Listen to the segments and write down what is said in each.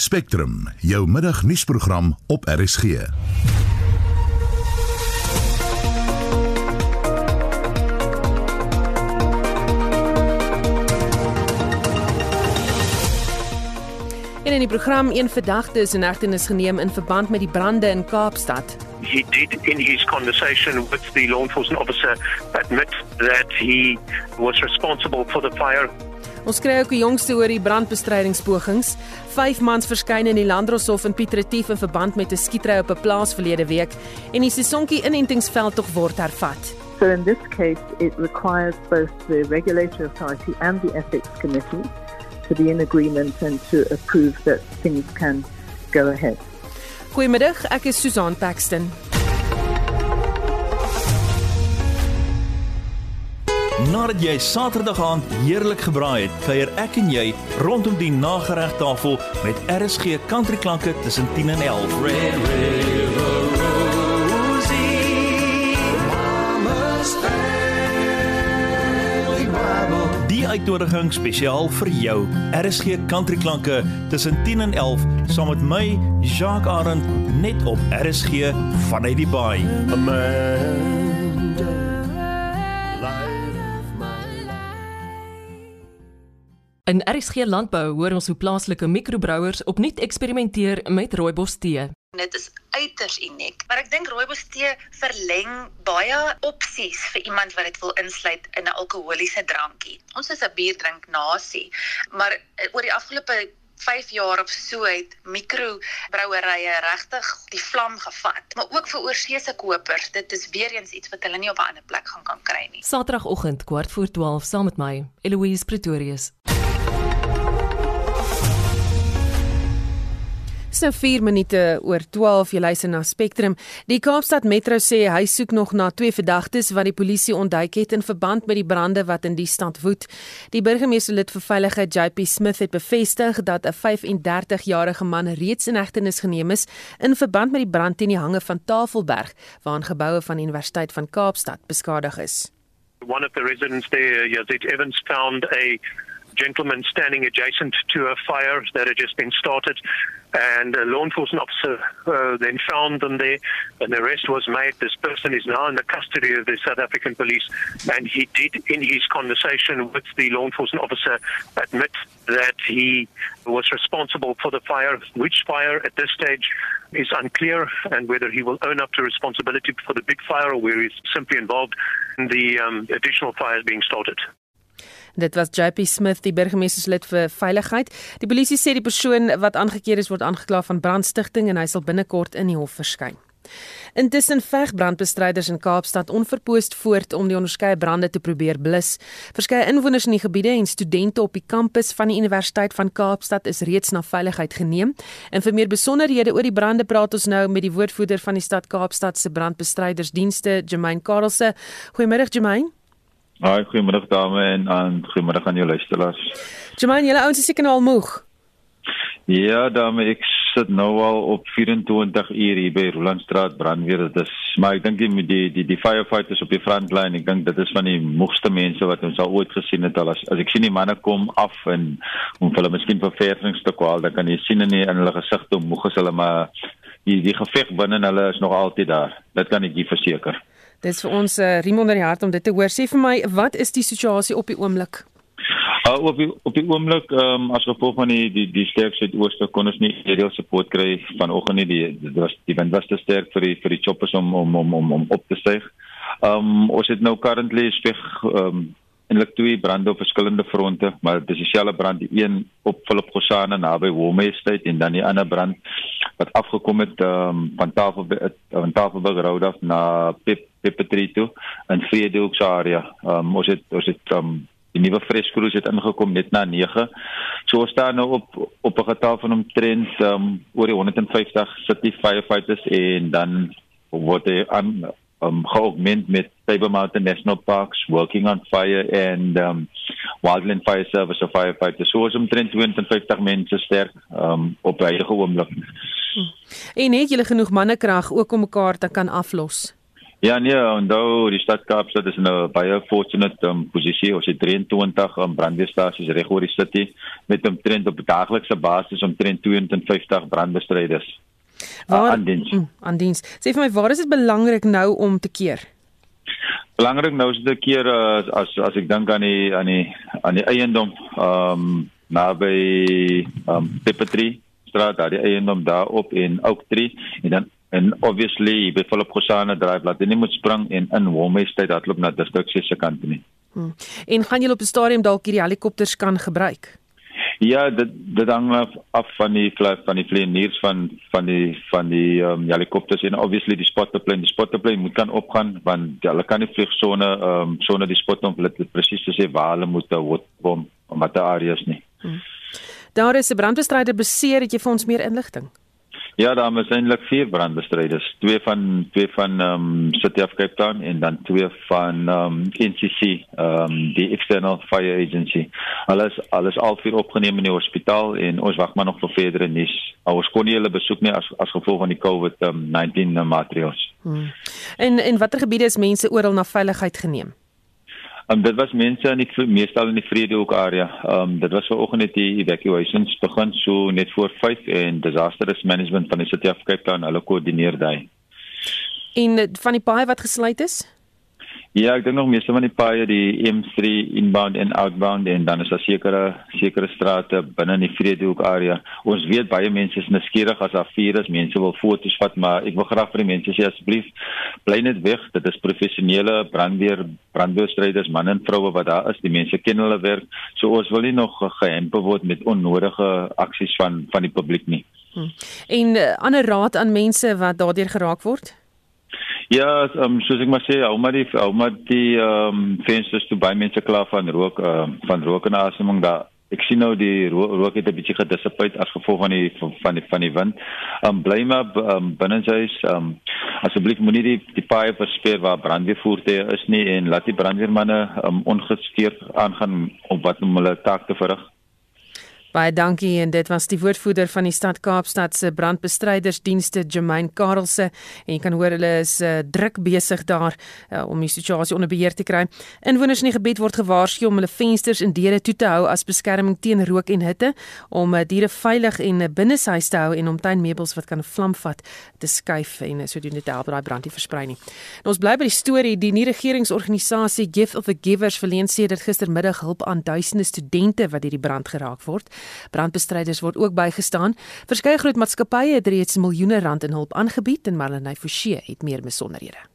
Spectrum, jou middagnuusprogram op RSG. En in die program een verdagte is in hegtenis geneem in verband met die brande in Kaapstad. he did in his conversation with the law enforcement officer admit that he was responsible for the fire. Ons kry ook die jongste oor die brandbestrydingspogings. Vyf mans verskyn in die Landdroshof in Piet Retief in verband met 'n skietery op 'n plaas verlede week en die Sesonkie inentingsveld tog word hervat. So in this case, it requires both the regulatory authority and the ethics committee to be in agreement and to approve that things can go ahead. Goeiemiddag, ek is Susan Paxton. Nadat jy Saterdag aand heerlik gebraai het, kuier ek en jy rondom die nageregtafel met RSG countryklanke tussen 10 en 11. Red River Rosie, Mama's Family Bible. Die uitnodiging spesiaal vir jou. RSG countryklanke tussen 10 en 11 saam met my Jacques Arend net op RSG vanuit die baai. Amanda, In RSG Landbou hoor ons hoe plaaslike mikrobrouers opnuut eksperimenteer met rooibos tee. Dit is uiters uniek, maar ek dink rooibos tee verleng baie opsies vir iemand wat dit wil insluit in 'n alkoholiese drankie. Ons is 'n bierdrink nasie, maar eh, oor die afgelope 5 jaar of so het mikrobrouerye regtig die vlam gevat, maar ook vir oorseese kopers. Dit is weer eens iets wat hulle nie op 'n ander plek gaan kan kry nie. Saterdagoggend kwart voor 12 saam met my, Eloise Pretorius. Dis nou 4 minute oor 12 jy luister na Spectrum. Die Kaapstad Metro sê hy soek nog na twee verdagtes wat die polisie ontduik het in verband met die brande wat in die stad woed. Die burgemeesterlid vir veiligheid JP Smith het bevestig dat 'n 35-jarige man reeds in hegtenis geneem is in verband met die brand teen die hange van Tafelberg waarin geboue van Universiteit van Kaapstad beskadig is. One of the residents there, Yazid Evans, found a gentleman standing adjacent to a fire that had just been started. And a law enforcement officer uh, then found them there. An arrest was made. This person is now in the custody of the South African police. And he did, in his conversation with the law enforcement officer, admit that he was responsible for the fire. Which fire at this stage is unclear, and whether he will own up to responsibility for the big fire or whether he's simply involved in the um, additional fires being started. Dit was JP Smith, die burgemeesterslid vir veiligheid. Die polisie sê die persoon wat aangekeer is word aangekla van brandstigting en hy sal binnekort in die hof verskyn. Intussen veg brandbestryders in Kaapstad onverpoost voort om die onderskeie brande te probeer blus. Verskeie inwoners in die gebiede en studente op die kampus van die Universiteit van Kaapstad is reeds na veiligheid geneem. En vir meer besonderhede oor die brande praat ons nou met die woordvoerder van die stad Kaapstad se brandbestrydersdienste, Jermaine Karelse. Goeiemôre Jermaine. Haai, goeiemiddag dame en aan goeiemiddag aan jou luisteraars. Jermaine, julle ouens is seker nou al moeg. Ja, dame, ek sit nou al op 24 uur hier by Rolandstraat brandweer. Dit is maar ek dink die die die, die firefighters op die frontline, ek dink dit is van die moegste mense wat ons al ooit gesien het. Al as, as ek sien die manne kom af en om hulle miskien verversings te kwaal, dan kan jy sien in, die, in hulle gesigte hoe moeg is hulle maar die die geveg binne hulle is nog altyd daar. Dit kan ek jou verseker. Dit is vir ons 'n uh, riem onder die hart om dit te hoor. Sê vir my, wat is die situasie op die oomblik? Uh, op die op die oomblik ehm um, as gevolg van die die die sterk suidooste kon ons nie aerial support kry vanoggend nie. Die dit was die wind was te sterk vir die vir die choppers om om om om, om op te styg. Ehm um, ons het nou currently speg ehm um, eintlik twee brande op verskillende fronte, maar dis dieselfde brand, die een op Philip Gosana naby Home Estate en dan die ander brand wat afgekom het um, van Tafel van Tafelberg Road af na Pep Pepetrie toe in Vredehoek se area. Um, ons het ons het um, die nuwe freskroes het ingekom net na 9. So ons staan nou op op 'n getal van omtrent um, oor die 150 city firefighters en dan word hy aan um geaugment met Table Mountain National Parks working on fire and um Wildland Fire Service of firefighters. So ons omtrent 250 mense sterk um op huidige oomblik. En het julle genoeg mannekrag ook om mekaar te kan aflos? Ja nee, onthou die stad Kaapstad is in 'n baie fortunate um, posisie. Ons het 23 um, brandweerstasies reg oor die city met omtrent op daaglikse basis omtrent 250 brandbestryders. Waar aan diens. Mm, aan diens. Sê vir my, waar is dit belangrik nou om te keer? Belangrik nou is dit 'n keer as as as ek dink aan die aan die aan die eiendom ehm um, naby ehm um, Pepetrie straat daar die eiendom daar op in Oak Tree en dan en obviously by Philip Khosana drive laat jy nie moet spring en in Womerstad hardloop na district se kant nie. Hmm. En gaan jy op die stadium dalk hierdie helikopters kan gebruik? Ja, dit dit hang af, van die van die vlieëniers van van die van die um, helikopters en obviously die spotterplane, die spotterplane moet kan opgaan want hulle kan nie vlieg sone ehm um, sone die spot om hulle presies te sê waar hulle moet word bom om wat daar areas nie. Hmm. Daar is 'n brandbestryder beseer, het jy vir ons meer inligting? Ja, daar is eintlik vier brandbestryders, twee van twee van ehm um, City of Cape Town en dan twee van ehm um, NCC, ehm um, die External Fire Agency. Alles alles al vier opgeneem in die hospitaal en ons wag maar nog vir verdere nuus. Ons kon nie hulle besoek nie as as gevolg van die COVID-19 um, maatreëls. Hmm. En en watter gebiede is mense oral na veiligheid geneem? Um, dit was mense in die meestal in die Vredehoek area. Um dit was vanoggend net die evacuations begin so net voor 5 en disaster risk management van die City of Cape Town hulle koördineer daai. En van die paai wat gesluit is? Ja, ek dink nog meeste van die paaie die M3 inbound en outbound en dan is daar sekere sekere strate binne in die Vredehoek area. Ons weet baie mense is nuuskierig as daar virus, mense wil foto's vat, maar ek wil graag vir die mense sê asseblief bly net weg. Dit is professionele brandweer brandweerstryders, manne en vroue wat daar is. Die mense ken hulle werk. So ons wil nie nog gehempe word met onnodige aksies van van die publiek nie. Hmm. En uh, ander raad aan mense wat daardeur geraak word? Ja, um, soos ek maar sê, hou maar die hou maar die ehm um, vensters toe by mense klaar van rook uh, van rook en asemhaling daar. Ek sien nou die ro rook het 'n bietjie gedissipeer as gevolg van die van die van die wind. Ehm um, bly maar um, binne huis. Ehm um, asseblief moenie die die paai versper waar brandweervoertuie is nie en laat die brandweermanne um, ongestuurd aangaan op wat hulle taak te verrig. Baie dankie en dit was die woordvoerder van die stad Kaapstad se brandbestrydersdienste Germain Karelse en jy kan hoor hulle is uh, druk besig daar uh, om die situasie onder beheer te kry. Inwoners in die gebied word gewaarsku om hulle vensters en deure toe te hou as beskerming teen rook en hitte, om uh, diere veilig en uh, binne huis te hou en om tuinmeubels wat kan vlam vat te skuif en uh, sodoende te help daai brand nie versprei nie. En ons bly by die storie, die nie regeringsorganisasie Gift of the Givers verleen sê dit gistermiddag hulp aan duisende studente wat deur die brand geraak word. Brandbestryders word ook bygestaan. Verskeie groot maatskappye het reeds miljoene rand in hulp aangebied en Marlenae Forsie het meer besonderhede.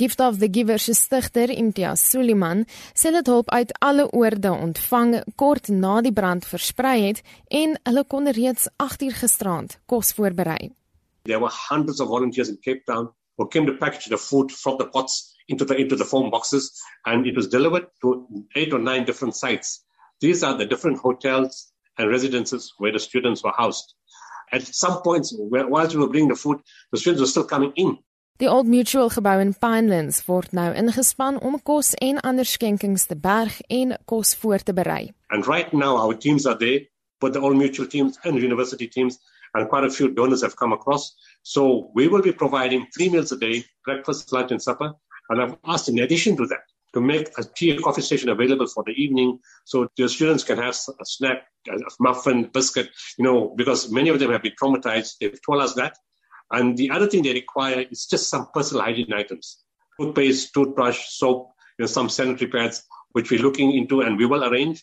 Gift of the Givers se stigter Imtiaz Suliman sê dit hulp uit alle oorde ontvang kort na die brand versprei het en hulle kon reeds 8 uur gisterand kos voorberei. There were hundreds of volunteers in Cape Town who came to package the food from the pots into the into the foam boxes and it was delivered to eight or nine different sites. These are the different hotels and residences where the students were housed. At some points, whilst we were bringing the food, the students were still coming in. Die Old Mutual gebou in Pinelands word nou ingespan om kos en ander skenkings te berg en kos voor te berei. And right now our teams are there, but the Old Mutual teams and university teams and quite a few donors have come across. So we will be providing three meals a day, breakfast, lunch and supper. And I've asked in addition to that, to make a tea and coffee station available for the evening so the students can have a snack, a muffin, biscuit, you know, because many of them have been traumatized. They've told us that. And the other thing they require is just some personal hygiene items toothpaste, toothbrush, soap, you know, some sanitary pads, which we're looking into and we will arrange.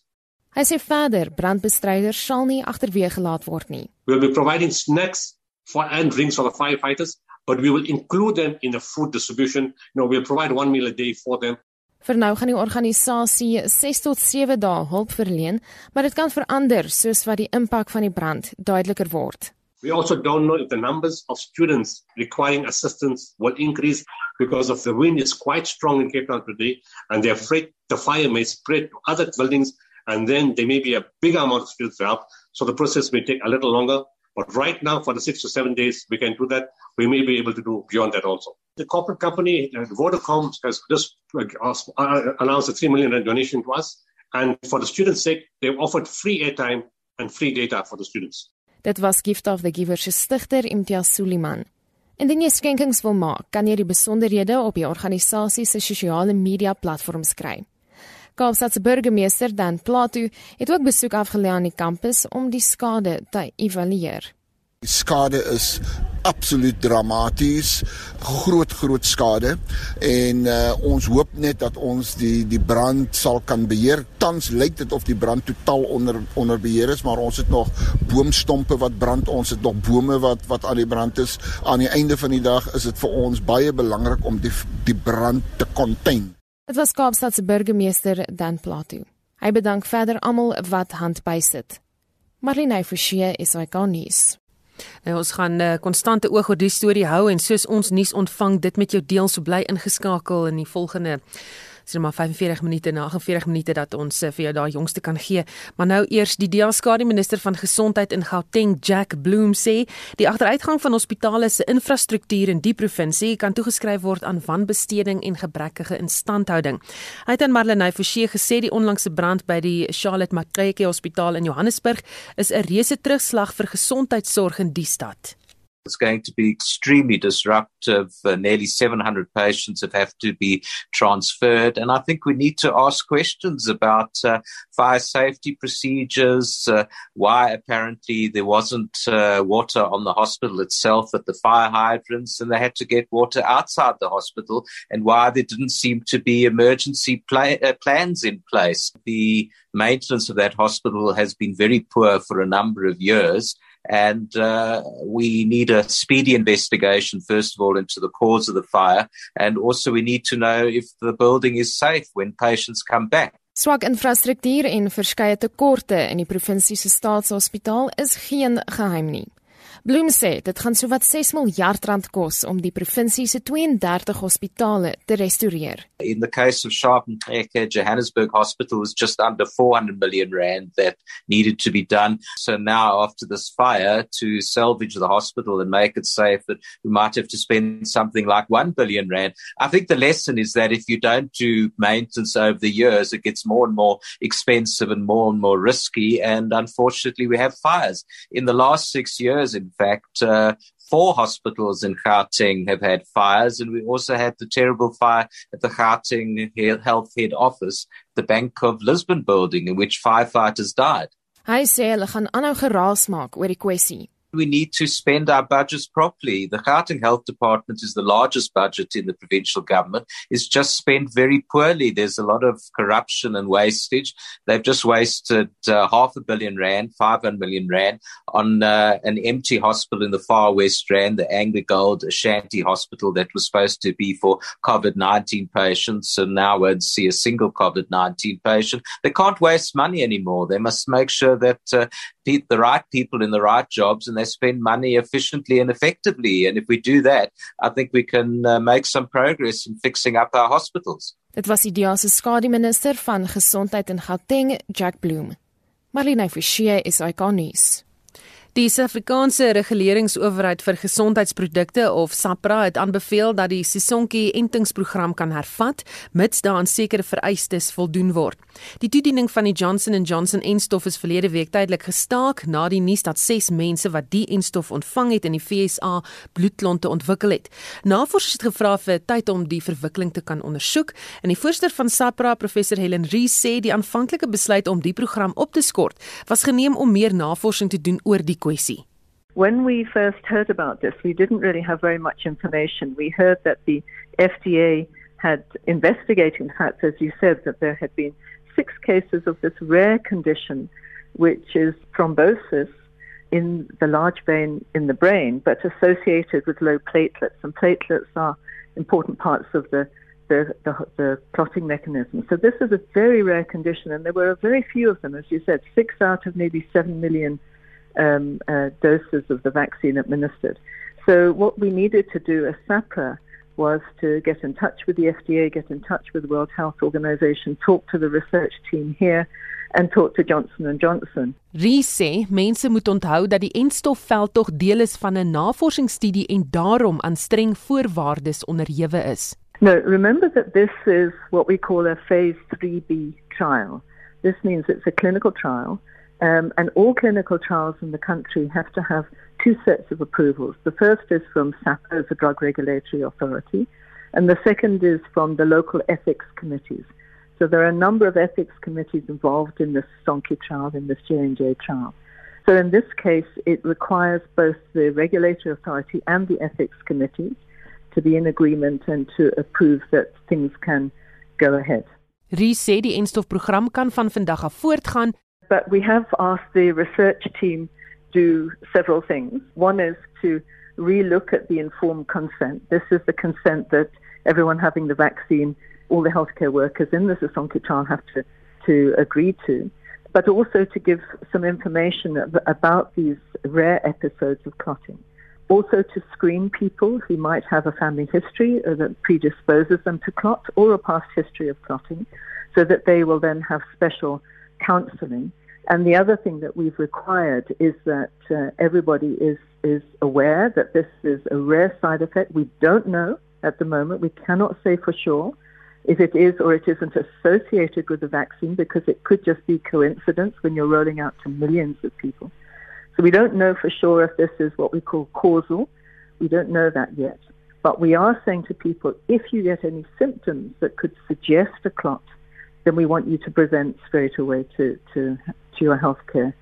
Hy sê verder brandbestryders sal nie gelaat word nie. We'll be providing snacks for and drinks for the firefighters, but we will include them in the food distribution. You know, we'll provide one meal a day for them. Vir nou gaan die organisasie 6 tot 7 dae hulp verleen, maar dit kan verander soos wat die impak van die brand duideliker word. We also don't know if the numbers of students requiring assistance will increase because of the wind is quite strong in Cape Town today and they're afraid the fire may spread to other buildings and then there may be a big amount of students help. So the process may take a little longer. But right now, for the six to seven days, we can do that. We may be able to do beyond that also. The corporate company, uh, Vodacom, has just uh, announced a 3 million donation to us. And for the students' sake, they've offered free airtime and free data for the students. Dit was Gift of the Giver se stigter Imtiaz Suliman. Indien jy skenkings wil maak, kan jy die besonderhede op die organisasie se sosiale media platforms kry. Kaapstad se burgemeester Dan Plato het ook besoek afgelê aan die kampus om die skade te evalueer. Die skade is absoluut dramaties, groot groot skade en uh, ons hoop net dat ons die die brand sal kan beheer. Tans lyk dit of die brand totaal onder onder beheer is, maar ons het nog boomstompe wat brand, ons het nog bome wat wat aan die brand is. Aan die einde van die dag is dit vir ons baie belangrik om die die brand te contain. Dit was Kaapstad se burgemeester Dan Plato. Hy bedank verder almal wat hand bysit. Marlene Forsie is hy gaan nuus. Nou ons gaan 'n uh, konstante oog op die storie hou en soos ons nuus ontvang, dit met jou deel so bly ingeskakel in die volgende sien maar 45 minute na 48 minute dat ons uh, vir jou daai jongste kan gee. Maar nou eers die DEA-skade minister van gesondheid in Gauteng, Jack Bloom sê, die agteruitgang van hospitale se infrastruktuur in die provinsie kan toegeskryf word aan wanbesteding en gebrekkige instandhouding. Hy het aan Marlenae Forsie gesê die onlangse brand by die Charlotte Mackay Hospitaal in Johannesburg is 'n reuse terugslag vir gesondheidsorg in die stad. It's going to be extremely disruptive. Uh, nearly 700 patients have, have to be transferred. And I think we need to ask questions about uh, fire safety procedures, uh, why apparently there wasn't uh, water on the hospital itself at the fire hydrants and they had to get water outside the hospital, and why there didn't seem to be emergency pla- uh, plans in place. The maintenance of that hospital has been very poor for a number of years and uh, we need a speedy investigation first of all into the cause of the fire and also we need to know if the building is safe when patients come back Swak infrastruktuur en verskeie tekorte in die provinsie se staatshospitaal is geen geheim nie. Bloem sê dit gaan sowat 6 miljard rand kos om die provinsie se 32 hospitale te restoreer. In the case of Sharpenburg, Johannesburg Hospital was just under 400 million rand that needed to be done. So now after this fire to salvage the hospital and make it safe that we might have to spend something like 1 billion rand. I think the lesson is that if you don't do maintenance over the years it gets more and more expensive and more and more risky and unfortunately we have fires. In the last 6 years in fact, uh, four hospitals in Gauteng have had fires, and we also had the terrible fire at the Gauteng Health Head Office, the Bank of Lisbon building, in which firefighters died. Hy sê hulle gaan aanhou geraas maak oor die kwessie we need to spend our budgets properly. The Gauteng Health Department is the largest budget in the provincial government. It's just spent very poorly. There's a lot of corruption and wastage. They've just wasted uh, half a billion rand, 500 million rand on uh, an empty hospital in the far west rand, the Gold Ashanti Hospital that was supposed to be for COVID-19 patients. And now won't see a single COVID-19 patient. They can't waste money anymore. They must make sure that uh, the right people in the right jobs and they spend money efficiently and effectively. And if we do that, I think we can uh, make some progress in fixing up our hospitals. Dit was die DEA se minister van gesondheid in Gauteng, Jack Bloom. Marlene Forsie is ikonies. Die Suid-Afrikaanse Reguleringsowerheid vir Gesondheidsprodukte of SAPRA het aanbeveel dat die Sisonke entingsprogram kan hervat mits daaraan sekere vereistes voldoen word. Die toediening van die Johnson & Johnson enstof is verlede week tydelik gestaak na die nuus dat 6 mense wat die enstof ontvang het in die FSA bloedklonte ontwikkel het. Navorsers het gevra vir tyd om die verwikkeling te kan ondersoek en die voorsteur van SAPRA, professor Helen Rees, sê die aanvanklike besluit om die program op te skort was geneem om meer navorsing te doen oor die kwessie. When we first heard about this, we didn't really have very much information. We heard that the FDA had investigated, in fact, as you said, that there had been six cases of this rare condition, which is thrombosis in the large vein in the brain, but associated with low platelets. And platelets are important parts of the, the, the, the clotting mechanism. So this is a very rare condition, and there were very few of them, as you said, six out of maybe seven million um, uh, doses of the vaccine administered. So what we needed to do as SAPRA was to get in touch with the FDA, get in touch with the World Health Organization, talk to the research team here and talk to Johnson & Johnson. Rees sê mense moet onthou dat die enstofveld tog deel is van 'n navorsingsstudie en daarom aan streng voorwaardes onderhewe is. No, remember that this is what we call a phase 3B trial. This means it's a clinical trial Um, and all clinical trials in the country have to have two sets of approvals. The first is from SAPA, the Drug Regulatory Authority, and the second is from the local ethics committees. So there are a number of ethics committees involved in this Sonki trial, in this J&J trial. So in this case, it requires both the regulatory authority and the ethics committees to be in agreement and to approve that things can go ahead. Ries sê die enstofprogram kan van vandag af voortgaan. But we have asked the research team do several things. One is to relook at the informed consent. This is the consent that everyone having the vaccine, all the healthcare workers in the Sasonki trial have to, to agree to, but also to give some information about these rare episodes of clotting. Also to screen people who might have a family history that predisposes them to clot or a past history of clotting so that they will then have special counseling. And the other thing that we've required is that uh, everybody is, is aware that this is a rare side effect. We don't know at the moment. We cannot say for sure if it is or it isn't associated with the vaccine because it could just be coincidence when you're rolling out to millions of people. So we don't know for sure if this is what we call causal. We don't know that yet. But we are saying to people, if you get any symptoms that could suggest a clot, then we want you to present straight away to, to, to your healthcare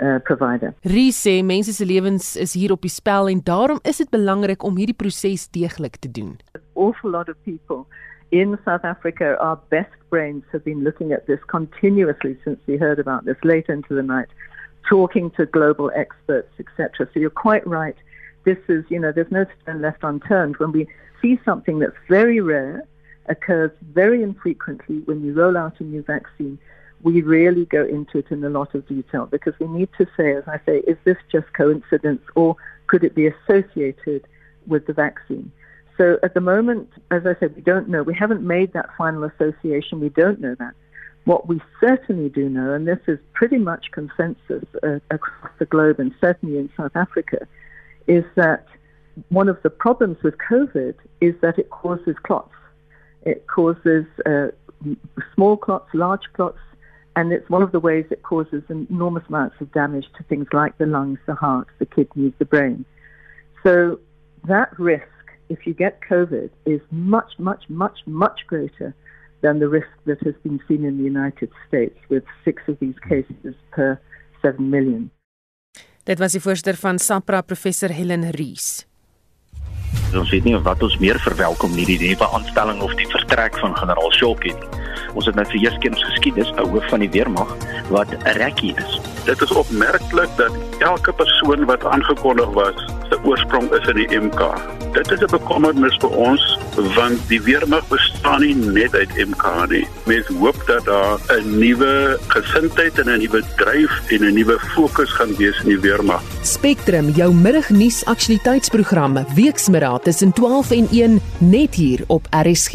uh, provider. Ries sê mense se lewens is hier op die spel en daarom is dit belangrik om hierdie proses deeglik te doen. An awful lot of people in South Africa, our best brains have been looking at this continuously since we heard about this late into the night, talking to global experts, etc. So you're quite right. This is, you know, there's no stone left unturned. When we see something that's very rare, occurs very infrequently when you roll out a new vaccine, we really go into it in a lot of detail because we need to say, as I say, is this just coincidence or could it be associated with the vaccine? So at the moment, as I said, we don't know. We haven't made that final association. We don't know that. What we certainly do know, and this is pretty much consensus uh, across the globe and certainly in South Africa, is that one of the problems with COVID is that it causes clots. It causes uh, small clots, large clots, and it's one of the ways it causes enormous amounts of damage to things like the lungs, the heart, the kidneys, the brain. So that risk, if you get COVID, is much, much, much, much greater than the risk that has been seen in the United States with six of these cases per 7 million. Dit was die voorsteur van SAPRA professor Helen Rees. Ons weet nie wat ons meer verwelkom nie die nuwe aanstelling of die vertrek van generaal Schalke nie. Ons het nou vir eers keer ons geskiedenis 'n hoof van die weermag wat 'n rekkie is. Dit is opmerklik dat elke persoon wat aangekondig was, se oorsprong is in die MK. Dit is 'n bekommernis vir ons want die weermag bestaan nie net uit MK nie. Mens hoop dat daar 'n nuwe gesindheid en 'n nuwe dryf en 'n nuwe fokus gaan wees in die weermag. Spectrum, jou middagnuus aktualiteitsprogram, weksmiddag tussen 12 en 1 net hier op RSG.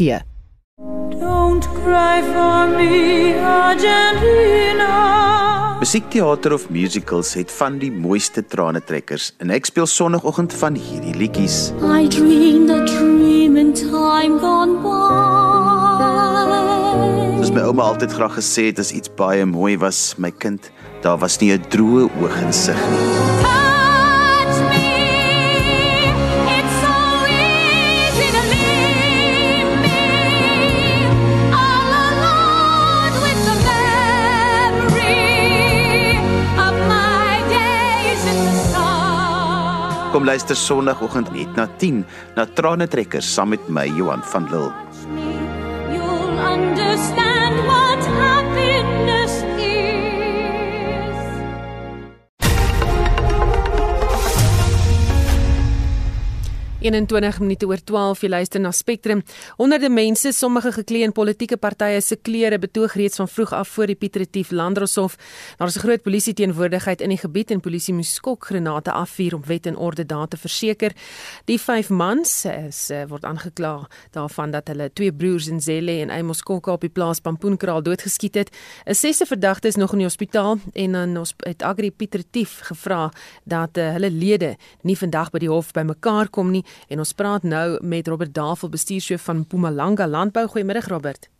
Don't cry for me, Argentina. Musiekteater of musicals het van die mooiste trane trekkers en ek speel sonoggend van hierdie liedjies. I dreamed a dream in time gone by. Dis my ouma altyd graag gesê het as iets baie mooi was, my kind, daar was nie 'n droë oog in sig nie. Kom luister Sondagoggend net na 10 na Trane Trekkers saam met my Johan van Lille. You'll understand 21 minute oor 12 jy luister na Spectrum. Honderde mense, sommige geklee in politieke partye se klere, betoog reeds van vroeg af voor die Piet Retief Landdroshof. Daar is 'n groot polisie teenwoordigheid in die gebied en polisie moes skokgranate afvuur om wet en orde daar te verseker. Die vyf mans is uh, word aangekla daarvan dat hulle twee broers in Zelle en Amos Kokka op die plaas Pampoenkraal doodgeskiet het. 'n Sesde verdagte is nog in die hospitaal en dan ons het Agri Piet Retief gevra dat uh, hulle lede nie vandag by die hof bymekaar kom nie en ons praat nou met Robert Davel bestuurshoof van Mpumalanga Landbou. Goeiemiddag Robert.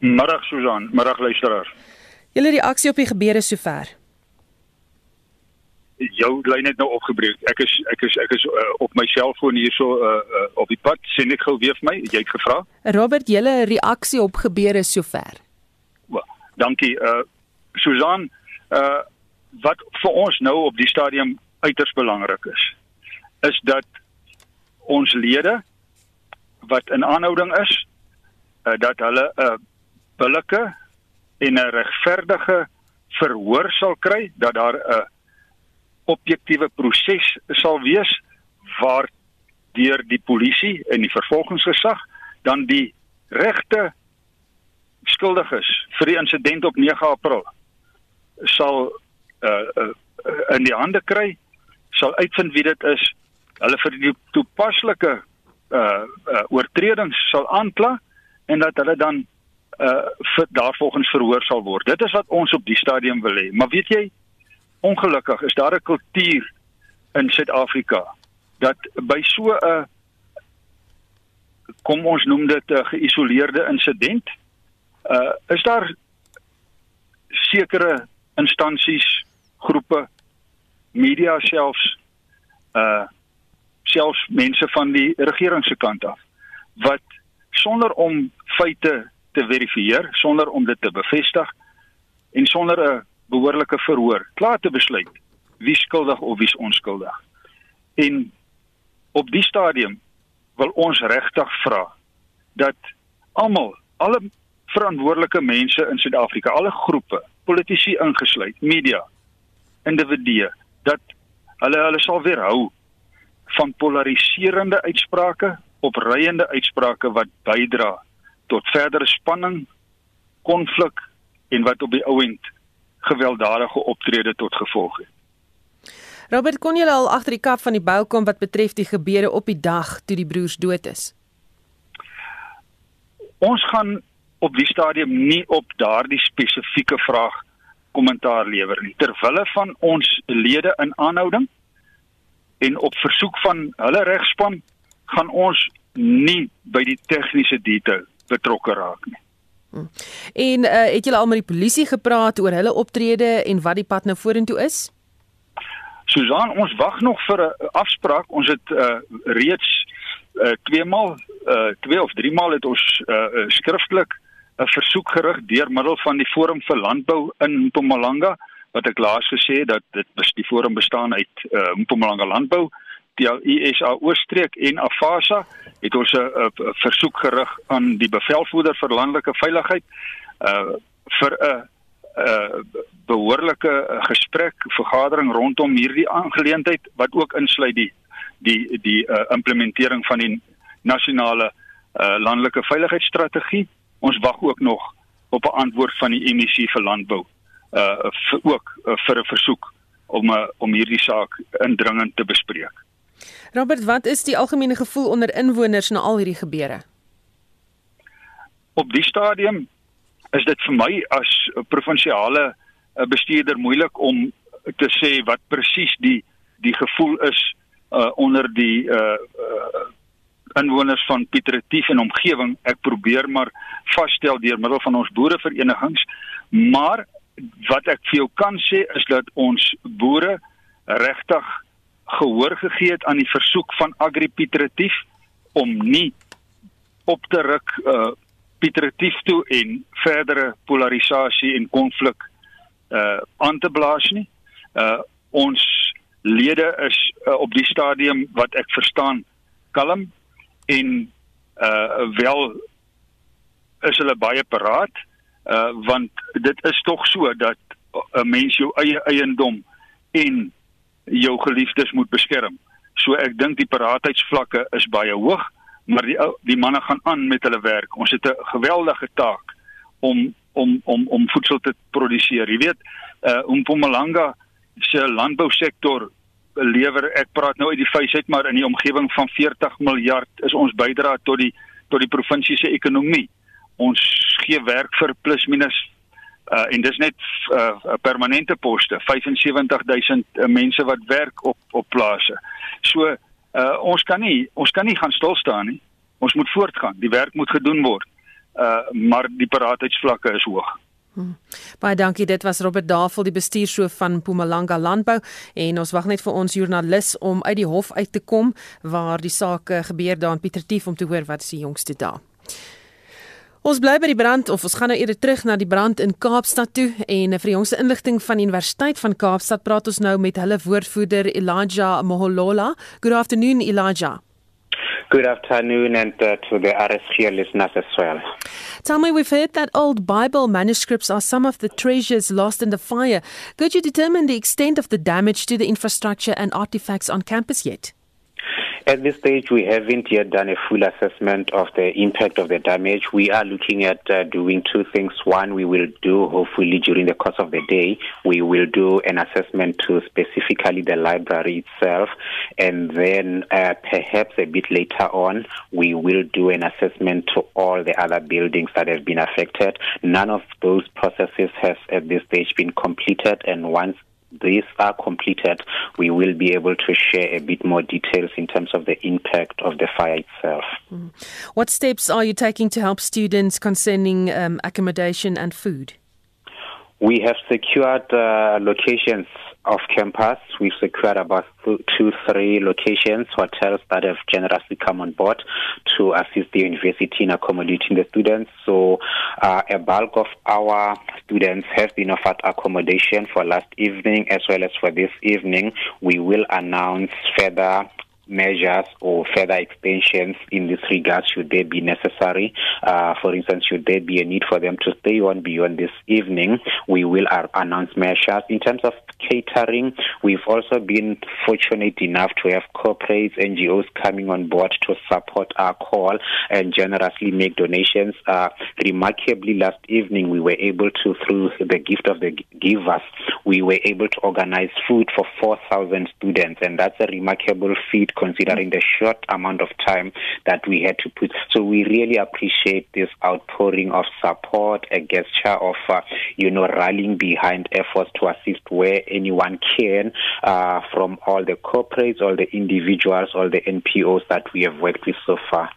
Middag Susan, middag luisteraars. Julle reaksie op die gebeure sover. jou lyn het nou opgebreek. Ek is ek is ek is uh, op my selfoon hierso uh, uh, op die pad. Sien ek gou weer vir my. Jy het gevra. Robert, julle reaksie op gebeure sover. Well, dankie. Uh Susan, uh wat vir ons nou op die stadium uiters belangrik is, is dat ons lede wat in aanhouding is, uh, dat hulle 'n uh, billike en 'n regverdige verhoor sal kry, dat daar 'n uh, objektiewe proses sal wees waar deur die polisie en die vervolgingsgesag dan die regte skuldiges vir die insident op 9 April sal uh, uh, in die hande kry sal uitvind wie dit is hulle vir die toepaslike uh, uh oortredings sal aankla en dat hulle dan uh vir daarvolgens verhoor sal word. Dit is wat ons op die stadium wil hê. Maar weet jy, ongelukkig is daar 'n kultuur in Suid-Afrika dat by so 'n kom ons noem dit 'n geïsoleerde insident, uh is daar sekere instansies, groepe, media selfs uh selfs mense van die regering se kant af wat sonder om feite te verifieer, sonder om dit te bevestig en sonder 'n behoorlike verhoor klaar te besluit wie skuldig of wie onskuldig. En op die stadium wil ons regtig vra dat almal, alle verantwoordelike mense in Suid-Afrika, alle groepe, politici ingesluit, media, individue, dat hulle hulle sal weerhou van polariserende uitsprake, opreiende uitsprake wat bydra tot verdere spanning, konflik en wat op die ouend gewelddadige optrede tot gevolg het. Robert kon jy al agter die kap van die bou kom wat betref die gebeure op die dag toe die broers dood is? Ons gaan op die stadium nie op daardie spesifieke vraag kommentaar lewer nie. Terwille van ons lede in aanhouding en op versoek van hulle regspan gaan ons nie by die tegniese detail betrokke raak nie. En uh, het julle al met die polisie gepraat oor hulle optrede en wat die pad nou vorentoe is? Susan, ons wag nog vir 'n afspraak. Ons het uh, reeds uh, twee maal uh, twee of drie maal het ons uh, skriftelik 'n versoek gerig deur middel van die Forum vir Landbou in Mpumalanga wat ek laas gesê dat dit die forum bestaan uit uh, Mpumalanga Landbou die ISA Oostreek en Afasa het ons 'n versoek gerig aan die bevelvoerder vir landelike veiligheid uh vir 'n behoorlike gesprek vergadering rondom hierdie aangeleentheid wat ook insluit die die die uh, implementering van die nasionale uh landelike veiligheidsstrategie. Ons wag ook nog op 'n antwoord van die MEC vir landbou uh vir ook uh, vir 'n versoek om uh, om hierdie saak indringend te bespreek Robert, wat is die algemene gevoel onder inwoners na al hierdie gebeure? Op die stadium is dit vir my as 'n provinsiale eh, bestuurder moeilik om te sê wat presies die die gevoel is uh, onder die uh, uh, inwoners van Piet Retief en omgewing. Ek probeer maar vasstel deur middel van ons boereverenigings, maar wat ek vir jou kan sê is dat ons boere regtig gehoor gegee het aan die versoek van Agri Pietretief om nie op te ruk uh Pietretief toe en verdere polarisasie en konflik uh aan te blaas nie. Uh ons lede is uh, op die stadium wat ek verstaan kalm en uh wel is hulle baie paraat uh want dit is tog so dat 'n mens jou eie eiendom en jou geliefdes moet beskerm. So ek dink die paratheidsvlakke is baie hoog, maar die die manne gaan aan met hulle werk. Ons het 'n geweldige taak om om om om voedsel te produseer. Jy weet, uh Mpumalanga se landbousektor lewer ek praat nou uit die vuis uit maar in die omgewing van 40 miljard is ons bydra tot die tot die provinsie se ekonomie. Ons gee werk vir plus minus uh, en dis net uh, permanente poste 75000 uh, mense wat werk op op plase. So uh, ons kan nie ons kan nie gaan stil staan nie. Ons moet voortgaan. Die werk moet gedoen word. Uh maar die paraatheidsvlakke is hoog. Hmm. Baie dankie. Dit was Robert Davel, die bestuurshoof van Mpumalanga Landbou en ons wag net vir ons joernalis om uit die hof uit te kom waar die saak eh, gebeur daar in Pietertief om te hoor wat die jongste daar. Ons bly by die brand of ons gaan nou eerder terug na die brand in Kaapstad toe en vir die jongste inligting van die Universiteit van Kaapstad praat ons nou met hulle woordvoerder Elijah Moholola. Good afternoon Elijah. Good afternoon and uh, to the RSG listeners as well. Tell me, we've heard that old Bible manuscripts are some of the treasures lost in the fire. Could you determine the extent of the damage to the infrastructure and artifacts on campus yet? At this stage, we haven't yet done a full assessment of the impact of the damage. We are looking at uh, doing two things. One, we will do, hopefully, during the course of the day, we will do an assessment to specifically the library itself. And then, uh, perhaps a bit later on, we will do an assessment to all the other buildings that have been affected. None of those processes has at this stage been completed. And once these are completed, we will be able to share a bit more details in terms of the impact of the fire itself. Mm. What steps are you taking to help students concerning um, accommodation and food? We have secured uh, locations off campus. We've secured about two, three locations, hotels that have generously come on board to assist the university in accommodating the students. So, uh, a bulk of our students have been offered accommodation for last evening as well as for this evening. We will announce further measures or further extensions in this regard should they be necessary. Uh, for instance, should there be a need for them to stay on beyond this evening, we will announce measures. In terms of catering, we've also been fortunate enough to have corporates, NGOs coming on board to support our call and generously make donations. Uh, remarkably, last evening we were able to, through the gift of the givers, we were able to organize food for 4,000 students, and that's a remarkable feat considering the short amount of time that we had to put. So we really appreciate this outpouring of support, a gesture of, uh, you know, rallying behind efforts to assist where anyone can uh, from all the corporates, all the individuals, all the NPOs that we have worked with so far.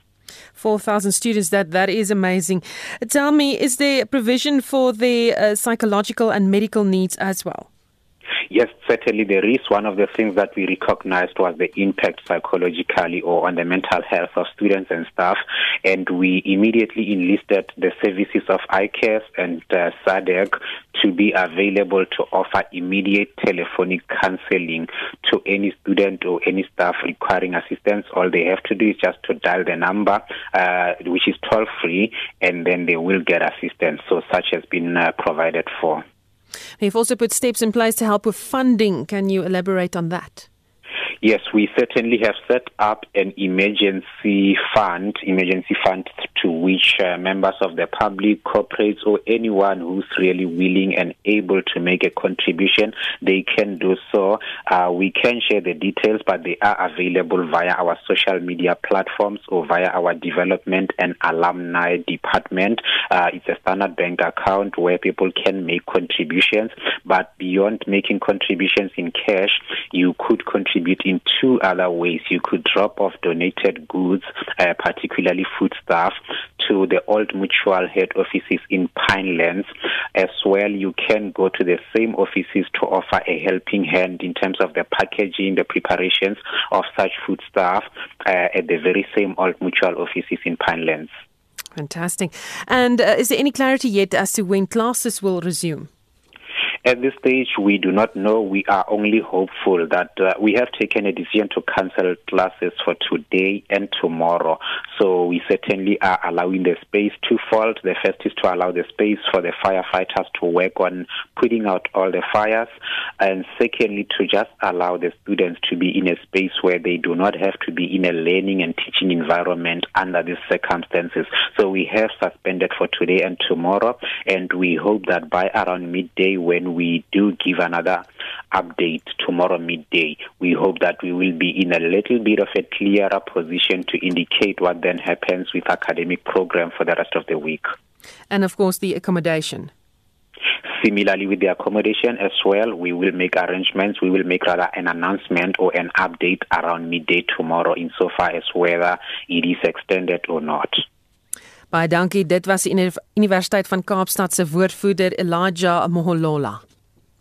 4,000 students, that, that is amazing. Tell me, is there provision for the uh, psychological and medical needs as well? Yes, certainly there is. One of the things that we recognized was the impact psychologically or on the mental health of students and staff. And we immediately enlisted the services of ICAS and uh, SADC to be available to offer immediate telephonic counseling to any student or any staff requiring assistance. All they have to do is just to dial the number, uh, which is toll free, and then they will get assistance. So such has been uh, provided for. You've also put steps in place to help with funding. Can you elaborate on that? Yes, we certainly have set up an emergency fund, emergency fund to which uh, members of the public, corporates, or anyone who's really willing and able to make a contribution, they can do so. Uh, we can share the details, but they are available via our social media platforms or via our development and alumni department. Uh, it's a standard bank account where people can make contributions, but beyond making contributions in cash, you could contribute in two other ways. You could drop off donated goods, uh, particularly foodstuff, to the Old Mutual head offices in Pinelands. As well, you can go to the same offices to offer a helping hand in terms of the packaging, the preparations of such foodstuff uh, at the very same Old Mutual offices in Pinelands. Fantastic. And uh, is there any clarity yet as to when classes will resume? At this stage, we do not know. We are only hopeful that uh, we have taken a decision to cancel classes for today and tomorrow. So we certainly are allowing the space twofold. The first is to allow the space for the firefighters to work on putting out all the fires. And secondly, to just allow the students to be in a space where they do not have to be in a learning and teaching environment under these circumstances. So we have suspended for today and tomorrow. And we hope that by around midday, when we do give another update tomorrow midday, we hope that we will be in a little bit of a clearer position to indicate what then happens with academic program for the rest of the week. And of course, the accommodation. Similarly, with the accommodation as well, we will make arrangements. We will make rather an announcement or an update around midday tomorrow, insofar as whether it is extended or not. Baie dankie. Dit was die Universiteit van Kaapstad se woordvoerder Elijah Moholola.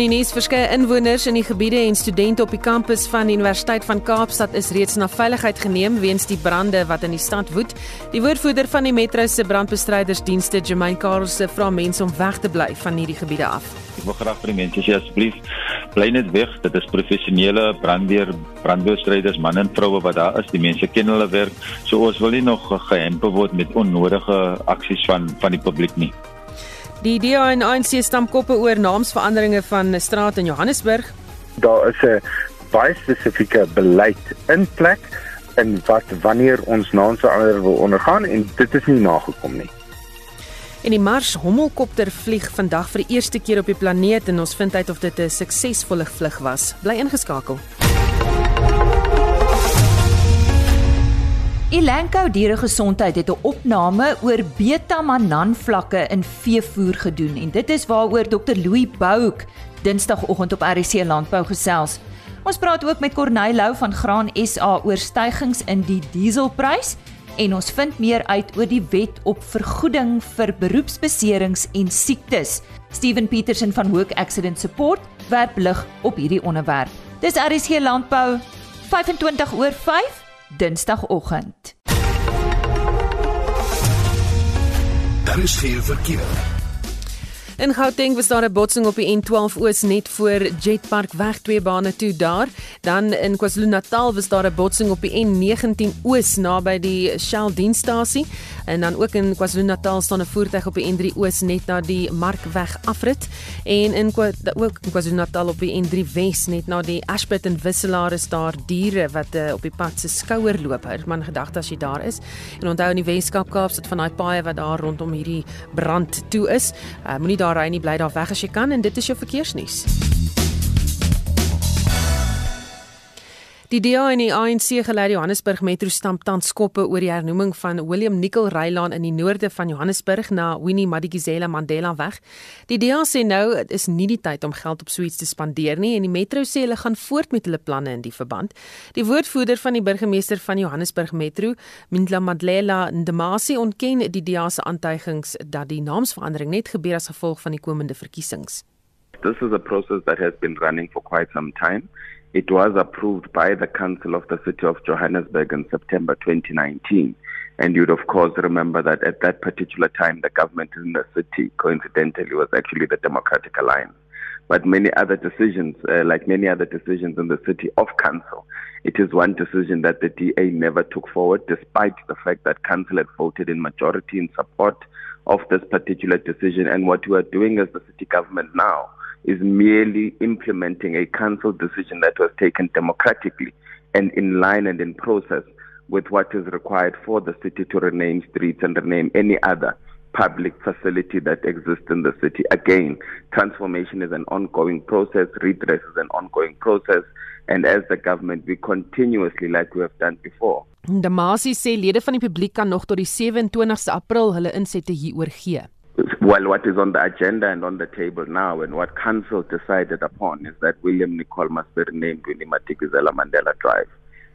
In die nuus verskeie inwoners in die gebiede en studente op die kampus van die Universiteit van Kaapstad is reeds na veiligheid geneem weens die brande wat in die stad woed. Die woordvoerder van die Metro se brandbestrydersdienste, Jermaine Karlse, vra mense om weg te bly van hierdie gebiede af. Ek wil graag vir die mense sê asseblief bly net weg. Dit is professionele brandweer brandbestryders, manne en vroue wat daar is. Die mense ken hulle werk. So ons wil nie nog gehempe word met onnodige aksies van van die publiek nie. Die DA en ANC stamkoppe oor naamsveranderinge van strate in Johannesburg. Daar is 'n baie spesifieke beleid in plek in wat wanneer ons naamsverandering wil ondergaan en dit is nie nagekom nie. En die Mars hommelkopter vlieg vandag vir die eerste keer op die planeet en ons vind uit of dit 'n suksesvolle vlug was. Bly ingeskakel. Elanco Dieregesondheid het 'n opname oor beta-manan vlakke in veevoer gedoen en dit is waaroor Dr Louis Bouk Dinsdagoggend op RC Landbou gesels. Ons praat ook met Corneil Lou van Graan SA oor stygings in die dieselprys en ons vind meer uit oor die wet op vergoeding vir beroepsbeserings en siektes. Steven Petersen van Hoek Accident Support werp lig op hierdie onderwerp. Dis RC Landbou 25 oor 5 Dinsdagoggend. Daar is geen verkeer. In Gauteng was daar 'n botsing op die N12 Oos net voor Jetpark weg twee bane toe daar. Dan in KwaZulu-Natal was daar 'n botsing op die N19 Oos naby die Shell dienstasie en dan ook in KwaZulu-Natal staan 'n voertuig op die N3 Oos net na die Markweg afrit en in ook in KwaZulu-Natal op die N3 Wes net na die Ashburton en Wisselaar is daar diere wat uh, op die pad se skouer loop. Hou man gedagte as jy daar is. En onthou in die Weskaap Kaapstad van daai paaie wat daar rondom hierdie brand toe is. Uh, Moenie daar ry nie, bly daar weg as jy kan en dit is jou verkeersnuus. Die DA en die ANC geleide Johannesburg Metro stamp tans skoppe oor die hernoeming van William Nicol Rylaan in die noorde van Johannesburg na Winnie Madikizela Mandela weg. Die DA sê nou dit is nie die tyd om geld op suits te spandeer nie en die Metro sê hulle gaan voort met hulle planne in die verband. Die woordvoerder van die burgemeester van Johannesburg Metro, Mindla Madlela Ndamasi, ontken die DA se aantuigings dat die naamsverandering net gebeur as gevolg van die komende verkiesings. This is a process that has been running for quite some time. It was approved by the Council of the City of Johannesburg in September 2019. And you'd, of course, remember that at that particular time, the government in the city, coincidentally, was actually the Democratic Alliance. But many other decisions, uh, like many other decisions in the city of council, it is one decision that the DA never took forward, despite the fact that council had voted in majority in support of this particular decision. And what we are doing as the city government now is merely implementing a council decision that was taken democratically and in line and in process with what is required for the city to rename streets and rename any other public facility that exists in the city. Again, transformation is an ongoing process, redress is an ongoing process, and as the government, we continuously, like we have done before. De Masi sê lede van die publiek kan nog tot die 27ste April hulle insette hieroor gee. Well, what is on the agenda and on the table now, and what Council decided upon, is that William Nicol must be renamed Winnie Madikizela Mandela Drive.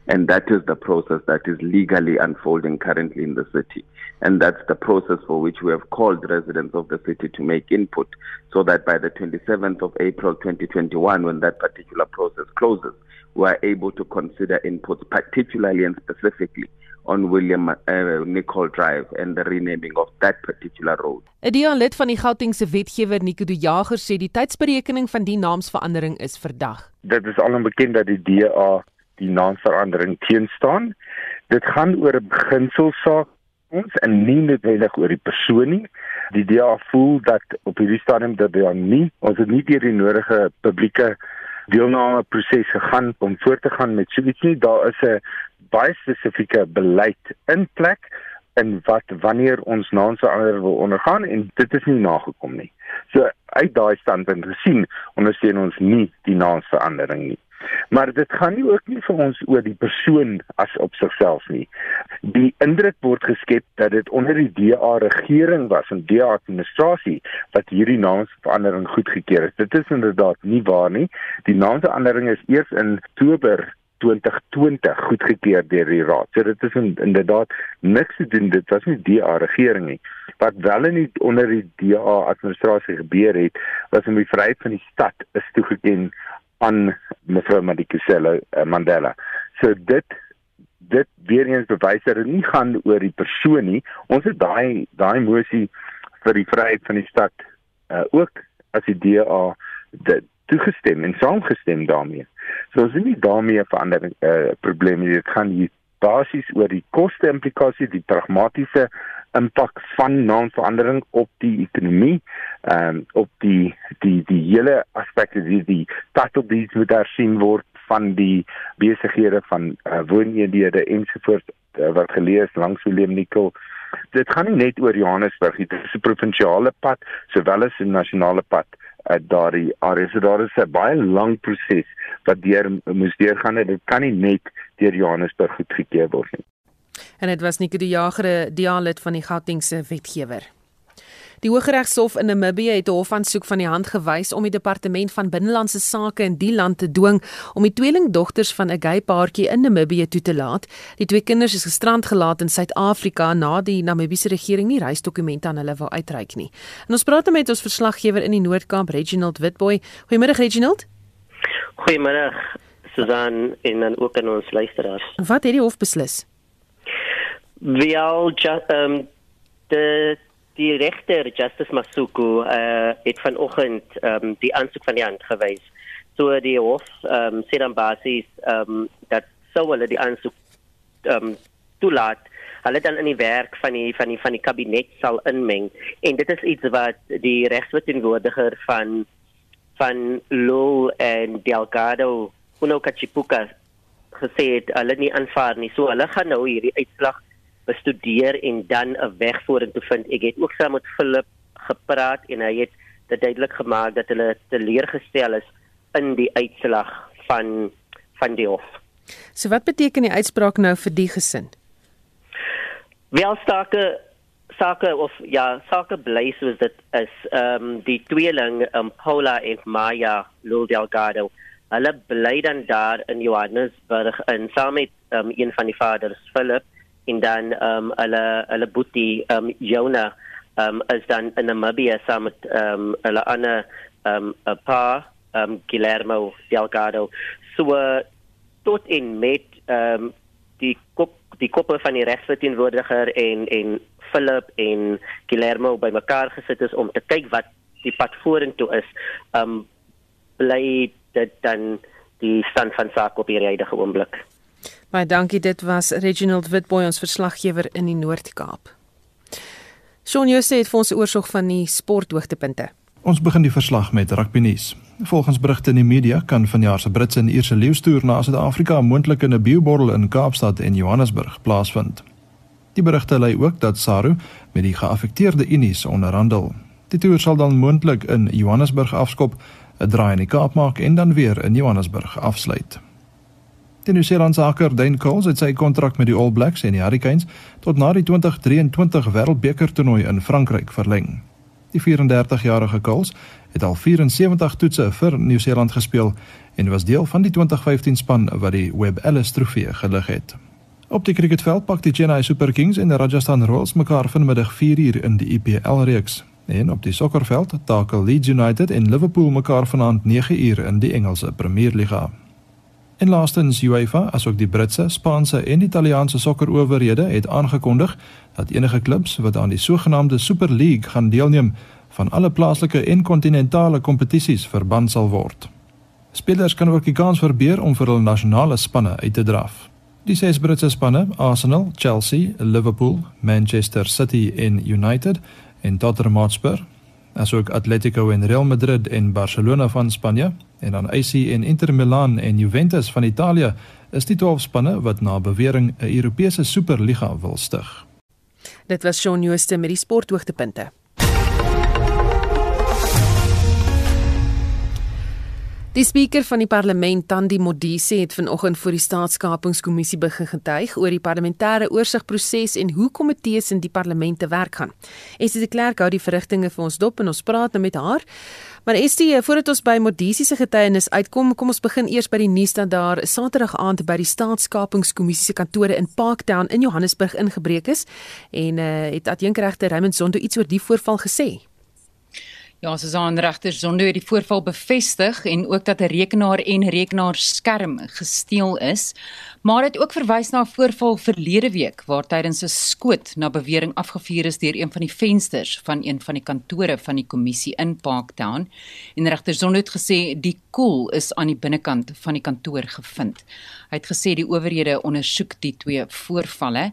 And that is the process that is legally unfolding currently in the city. And that's the process for which we have called residents of the city to make input so that by the 27th of April 2021, when that particular process closes, we are able to consider inputs, particularly and specifically on William uh, Nicol Drive and the renaming of that particular road. 'n Dialid van die Gautengse wetgewer Nico De Jager sê die tydsberekening van die naamsverandering is verdag. Dit is alom bekend dat die DA die naamsverandering teenstaan. Dit gaan oor 'n beginselsaak ons en nie noodwendig oor die persoon nie. Die DA voel dat op hierdie stadium dat daar nie ons het nie deur die nodige publieke deelname proses gegaan om voort te gaan met so iets nie. Daar is 'n baie spesifieke beleid in plek in wat wanneer ons naamsverandering wil ondergaan en dit is nie nagekom nie. So uit daai standpunt gesien ondersteun ons nie die naamsverandering nie. Maar dit gaan nie ook nie vir ons oor die persoon as op sigself nie. Die indruk word geskep dat dit onder die DA regering was en DA administrasie wat hierdie naamsverandering goedgekeur het. Dit is inderdaad nie waar nie. Die naamsverandering is eers in Oktober 2020 goedgekeur deur die raad. So dit is inderdaad niks te doen dit was nie die DA regering nie. Wat wel in die, onder die DA administrasie gebeur het, was om die vryheid van die stad is toegeken aan mevrou Madikizela uh, Mandela. So dit dit weer eens bewys dat dit nie gaan oor die persoon nie. Ons het daai daai mosie vir die vryheid van die stad uh, ook as die DA dit toegestem en saamgestem daarmee. So ons is nie daarmee 'n verandering eh uh, probleem nie. Dit gaan hier basies oor die koste implikasie, die pragmatiese impak van naamverandering op die ekonomie, ehm um, op die die die hele aspekte die die title deeds moet daar sien word van die besighede van uh, wooneenhede ensovoorts uh, wat gelees langs Willem Nicol. Dit gaan nie net oor Johannesburg, dit is 'n provinsiale pad sowel as 'n nasionale pad uit daardie area. So daar is 'n baie lang proses wat deur moes deurgaan en dit kan nie net deur Johannesburg goedgekeur word nie. En dit was Nico die Jager, dialid van die Gautengse wetgewer. Die Hooggeregshof in Namibië het 'n hofaansoek van die hand gewys om die departement van binnelandse sake in die land te dwing om die tweelingdogters van 'n gay paartjie in Namibië toe te laat. Die twee kinders is gestrand gelaat in Suid-Afrika na die Namibiese regering nie reisdokumente aan hulle wou uitreik nie. En ons praat met ons verslaggewer in die Noord-Kaap, Reginald Witboy. Goeiemôre Reginald. Goeiemôre Susan en dan ook aan ons luisteraars. Wat het die hof beslis? Wel, ehm um, die die regter Justice Masuku uh, het vanoggend um, die aansoek van die hand gewys. So die hof um, sê dan basies um, dat sou hulle die aansoek um, toelaat, hulle dan in die werk van die van die van die kabinet sal inmeng en dit is iets wat die regsverteenwoordiger van van Lo en Delgado Uno Kachipuka gesê het hulle nie aanvaar nie. So hulle gaan nou hierdie uitslag bestudeer en dan 'n weg vorentoe vind. Ek het ook saam met Philip gepraat en hy het dit duidelik gemaak dat hulle teleurgestel is in die uitslag van van die hof. So wat beteken die uitspraak nou vir die gesin? Wel sake sake of ja, sake bly soos dit is. Ehm um, die tweeling um, Paula en Maya Lul Delgado. Hulle bly dan daar in Johannesburg en saam met um, een van die vaders Philip en dan ehm um, hulle hulle boetie ehm um, Jona ehm um, is dan in Namibia saam met ehm um, hulle ander ehm um, 'n pa ehm um, Guillermo Delgado. So uh, tot en met ehm um, die kop die koppe van die regsverteenwoordiger en en Philip en Guillermo bymekaar gesit is om te kyk wat die pad vorentoe is ehm um, bly dit dan die stand van saak op hierdie huidige oomblik Baie dankie, dit was Reginald Witboy ons verslaggewer in die Noord-Kaap. Shaun Jose het vir ons 'n oorsig van die sporthoogtepunte. Ons begin die verslag met rugby nuus. Volgens berigte in die media kan vanjaar se Britse en Ierse leeustoer na Suid-Afrika moontlik in 'n bioborrel in Kaapstad en Johannesburg plaasvind. Die berigte lei ook dat SARU met die geaffekteerde unies onderhandel. Die toer sal dan moontlik in Johannesburg afskop, 'n draai in die Kaap maak en dan weer in Johannesburg afsluit. Die Nieu-Seelandse hakker Dane Coles het sy kontrak met die All Blacks en die Hurricanes tot na die 2023 Wêreldbeker toernooi in Frankryk verleng. Die 34-jarige Coles het al 74 toetse vir Nieu-Seeland gespeel en was deel van die 2015 span wat die Webb Ellis Trofee gelig het. Op die cricketveld pak die Chennai Super Kings en die Rajasthan Royals mekaar vanmiddag 4uur in die IPL reeks. En op die sokkerveld takel Leeds United en Liverpool mekaar vanaand 9uur in die Engelse Premierliga. En laastens UEFA, asook die Britse, Spaanse en Italiaanse sokkerowerhede het aangekondig dat enige klubs wat aan die sogenaamde Super League gaan deelneem, van alle plaaslike en kontinentale kompetisies verban sal word. Spelers kan ook die kans verbeur om vir hul nasionale spanne uit te draf. Die ses Britse spanne, Arsenal, Chelsea, Liverpool, Manchester City en United en Tottenham Hotspur, asook Atletico en Real Madrid en Barcelona van Spanje en dan AC en Inter Milan en Juventus van Italië is die 12 spanne wat na bewering 'n Europese Superliga wil stig. Dit was Shaun Jooste met die sporthoogtepunte. Die spreker van die parlement, Tandi Modise, het vanoggend voor die staatskapingskommissie begin getuig oor die parlementêre oorsigproses en hoe komitees in die parlement te werk gaan. Esie de Klerk hou die verrigtinge vir ons dop en ons praat nou met haar. Maar Estie, voordat ons by Modise se getuienis uitkom, kom ons begin eers by die nuus dat daar Saterdag aand by die staatskapingskommissie se kantore in Parktown in Johannesburg ingebreek is en uh, het adjunkregter Raymond Zondo iets oor die voorval gesê. Ja, Susan regter Zondo het die voorval bevestig en ook dat 'n rekenaar en rekenaarskerm gesteel is, maar het ook verwys na 'n voorval verlede week waar tydens 'n skoot na bewering afgevuur is deur een van die vensters van een van die kantore van die kommissie in Parktown. En regter Zondo het gesê die koel is aan die binnekant van die kantoor gevind. Hy het gesê die owerhede ondersoek die twee voorvalle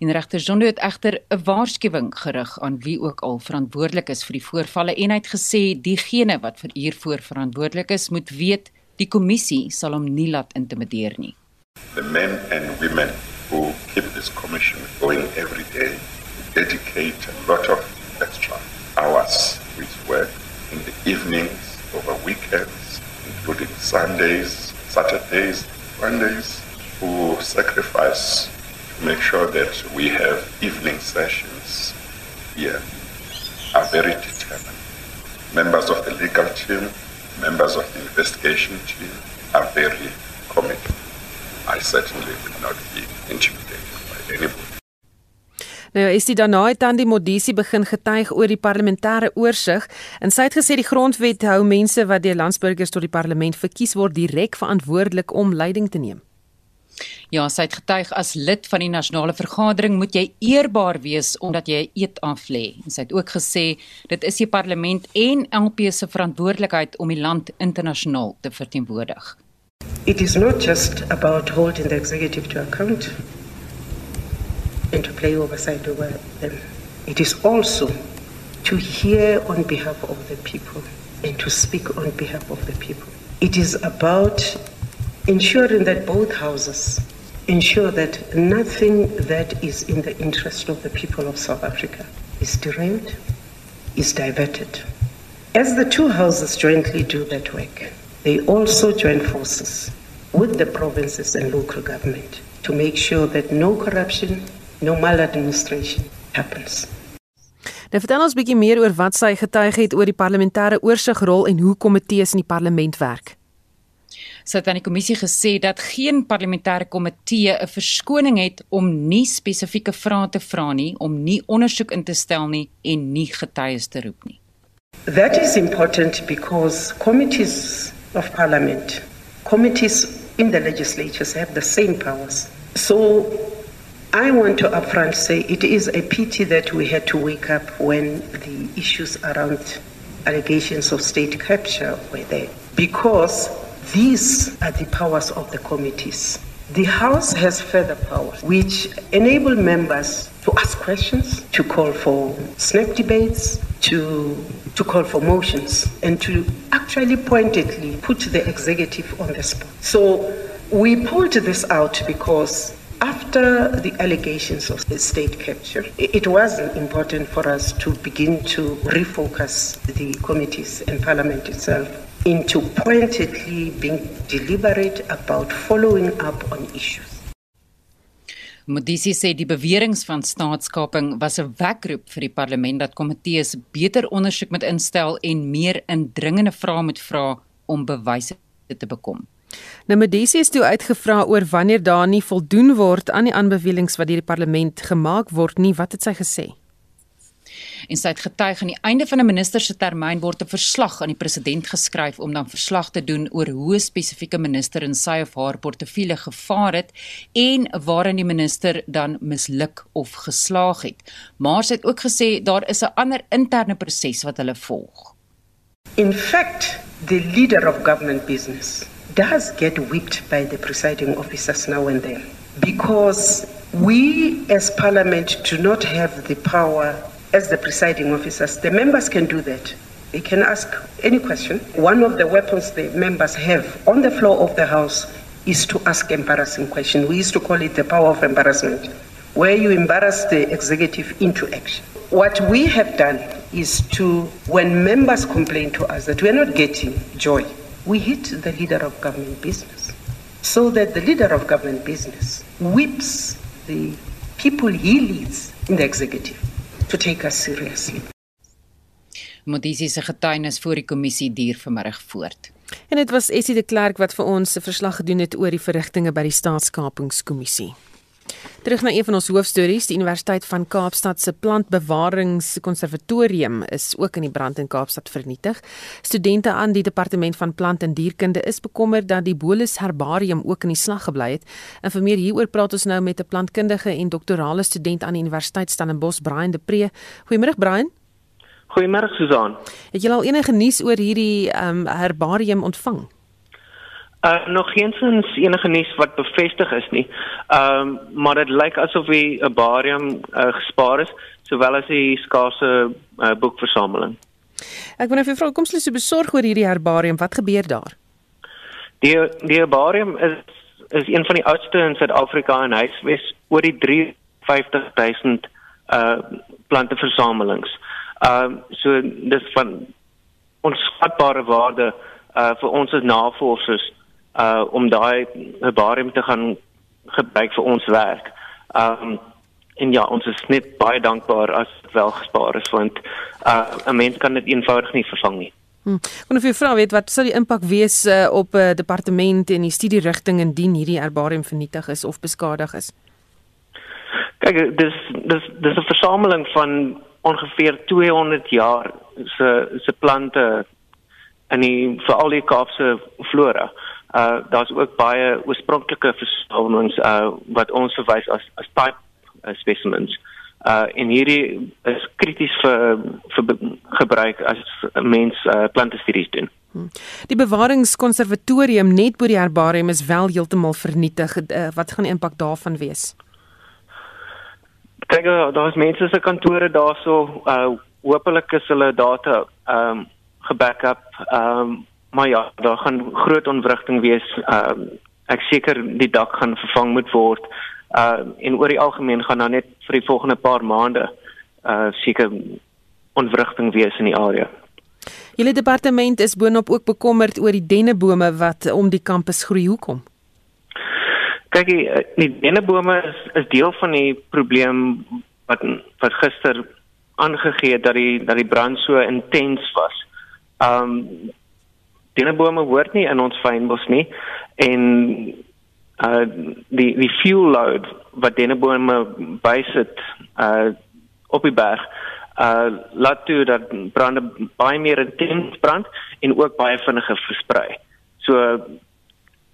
en regter Zondo het egter 'n waarskuwing gerig aan wie ook al verantwoordelik is vir die voorvalle en hy het gesê diegene wat vir hiervoor verantwoordelik is moet weet die kommissie sal hom nie laat intimideer nie. The men and women who keep this commission going every day dedicate a lot of extra hours with work in the evenings over weekends including Sundays, Saturdays Mondays who sacrifice to make sure that we have evening sessions here are very determined. Members of the legal team, members of the investigation team are very committed. I certainly will not be intimidated by anybody. Nou is dit daarna het dan die Modisi begin getuig oor die parlementêre oorsig en sy het gesê die grondwet hou mense wat deur landsburgers tot die parlement verkies word direk verantwoordelik om leiding te neem. Ja, sy het getuig as lid van die nasionale vergadering moet jy eerbaar wees omdat jy 'n eed aflê. En sy het ook gesê dit is die parlement en LP se verantwoordelikheid om die land internasionaal te verteenwoordig. It is not just about holding the executive to account. And to play oversight over them. It is also to hear on behalf of the people and to speak on behalf of the people. It is about ensuring that both houses ensure that nothing that is in the interest of the people of South Africa is derailed, is diverted. As the two houses jointly do that work, they also join forces with the provinces and local government to make sure that no corruption, no maladministration happens. Nou vertel ons bietjie meer oor wat sy getuig het oor die parlementêre oorsigrol en hoe komitees in die parlement werk. Sy het aan die kommissie gesê dat geen parlementêre komitee 'n verskoning het om nie spesifieke vrae te vra nie, om nie ondersoek in te stel nie en nie getuies te roep nie. That is important because committees of parliament, committees in the legislatures have the same powers. So I want to upfront say it is a pity that we had to wake up when the issues around allegations of state capture were there because these are the powers of the committees. The House has further powers which enable members to ask questions, to call for snap debates, to, to call for motions, and to actually pointedly put the executive on the spot. So we pulled this out because after the allegations of state capture, it was important for us to begin to refocus the committees and parliament itself into pointedly being deliberate about following up on issues. Modisi sê die beweringe van staatskaping was 'n wekroep vir die parlement dat komitees beter ondersoek moet instel en meer indringende vrae moet vra om bewyse te bekom. Nou Medisi is toe uitgevra oor wanneer daar nie voldoen word aan die aanbevelings wat deur die parlement gemaak word nie, wat het sy gesê? En sy het getuig aan die einde van 'n minister se termyn word 'n verslag aan die president geskryf om dan verslag te doen oor hoe 'n spesifieke minister in sy of haar portefeulje gevaar het en waarin die minister dan misluk of geslaag het. Maar sy het ook gesê daar is 'n ander interne proses wat hulle volg. In fact, the leader of government business does get whipped by the presiding officers now and then because we as parliament do not have the power as the presiding officers. The members can do that. They can ask any question. One of the weapons the members have on the floor of the House is to ask embarrassing questions. We used to call it the power of embarrassment, where you embarrass the executive into action. What we have done is to, when members complain to us that we're not getting joy, we hit the leader of government business. So that the leader of government business whips the people he leads in the executive to take us seriously. Modisi se getuienis voor die kommissie duur vanmiddag voort. En dit was Essie de Klerk wat vir ons 'n verslag gedoen het oor die verrigtinge by die Staatskapingskommissie. Terug na een van ons hoofstories, die Universiteit van Kaapstad se plantbewaringskonservatorium is ook in die brand in Kaapstad vernietig. Studente aan die departement van plant en dierkunde is bekommerd dat die Bolus herbarium ook in die slag gebly het. En vir meer hieroor praat ons nou met 'n plantkundige en doktorale student aan die Universiteit Stellenbosch, Brian de Pre. Goeiemôre Brian. Goeiemôre Susan. Het jy al enige nuus oor hierdie um, herbarium ontvang? Uh nog geensins enige nuus wat bevestig is nie. Ehm um, maar dit lyk asof die herbarium uh, gespaar is sowel as die skaarse uh, boekversameling. Ek wil net vir vrou kom slegs besorg oor hierdie herbarium. Wat gebeur daar? Die die herbarium is is een van die oudste in Suid-Afrika en hy is oor die 35000 uh planteversamelings. Ehm uh, so dis van onskatbare waarde uh vir ons as navorsers uh om daai herbarium te gaan gebruik vir ons werk. Um en ja, ons is net baie dankbaar as dit wel gespaar is want uh 'n mens kan dit eenvoudig nie vervang nie. Hm. Kon of jy vra weet wat sou die impak wees uh, op 'n uh, departement en die studierigting indien hierdie herbarium vernietig is of beskadig is? Kyk, dis dis dis 'n versameling van ongeveer 200 jaar se se plante in die veral die Kaapse flora uh daar's ook baie oorspronklike versamelings uh wat ons verwys as as type uh, specimens. Uh en hierdie is krities vir vir gebruik as mens uh plante studies doen. Hmm. Die bewaringskonservatorium net bo die herbarium is wel heeltemal vernietig. Uh, wat gaan die impak daarvan wees? Kyk, daar's mense se kantore daarso. Uh hopelik is hulle data um gebackup. Um maar ja, daar gaan groot ontwrigting wees. Ehm uh, ek seker die dak gaan vervang moet word. Uh en oor die algemeen gaan daar net vir die volgende paar maande uh seker ontwrigting wees in die area. Julle departement is boonop ook bekommerd oor die dennebome wat om die kampus groei. Hoekom? Kyk, die, die dennebome is is deel van die probleem wat wat gister aangegee het dat die dat die brand so intens was. Um dennebome hoort nie in ons fynbos nie en uh die die fuel load wat dennebome bysit uh op die berg uh laat toe dat brande baie meer intens brand en ook baie vinniger versprei. So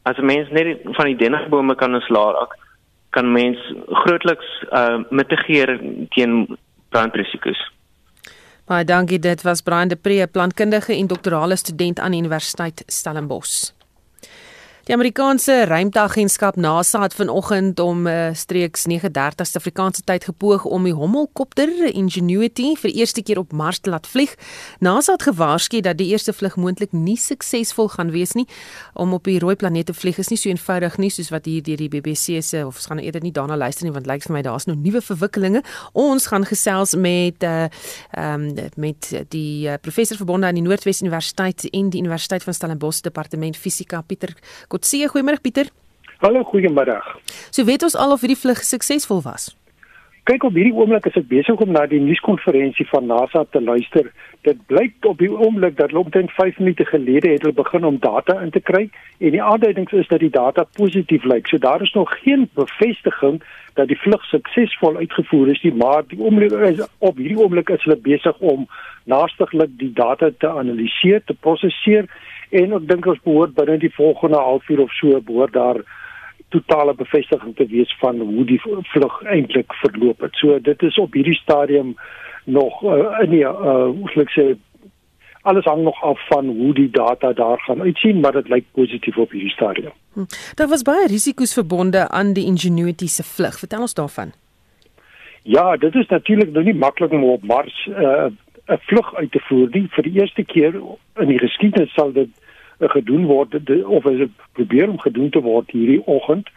as 'n mens net van die dennebome kan ontslaak, kan mens grootliks uh mitigeer teen brandrisiko's. Baie dankie. Dit was Brian de Pre, plantkundige en doktorale student aan Universiteit Stellenbosch. Die Amerikaanse ruimteagentskap NASA het vanoggend om uh, streeks 9:30 Suid-Afrikaanse tyd gepoog om die hommelkopter Ingenuity vir eerste keer op Mars te laat vlieg. NASA het gewaarsku dat die eerste vlug moontlik nie suksesvol gaan wees nie. Om op die rooi planeet te vlieg is nie so eenvoudig nie soos wat hier deur die BBC se of ons gaan nou eerder nie daarna luister nie want lyk vir my daar's nou nuwe verwikkelinge. Ons gaan gesels met uh um, met die uh, professor verbonde aan die Noordwes Universiteit en die Universiteit van Stellenbosch departement fisika Pieter Kotse, goeiemôre Pieter. Hallo, goeiemôre. So weet ons al of hierdie vlug suksesvol was. Kyk op hierdie oomblik is ek besig om na die nuuskonferensie van NASA te luister. Dit blyk op die oomblik dat omtrent 5 minute gelede het hulle begin om data in te kry en die aanduidings is dat die data positief lyk. So daar is nog geen bevestiging dat die vlug suksesvol uitgevoer is nie, maar die oomblik is op hierdie oomblik is hulle besig om naastiglik die data te analiseer, te prosesseer en ek dink ons behoort binne die volgende halfuur of so behoort daar totale bevestiging te wees van hoe die vlug eintlik verloop het. So dit is op hierdie stadium nog uh, nee, uh, hoe sou ek sê alles hang nog af van hoe die data daar gaan uitsien, maar dit lyk positief op hierdie stadium. Hm. Daar was baie risiko's verbonde aan die Ingenuity se vlug. Vertel ons daarvan. Ja, dit is natuurlik nou nie maklik om op Mars uh, 'n vlug uit te voer nie. Vir die eerste keer in die geskiedenis sal dit gedoen word of is dit probeer om gedoen te word hierdie oggend.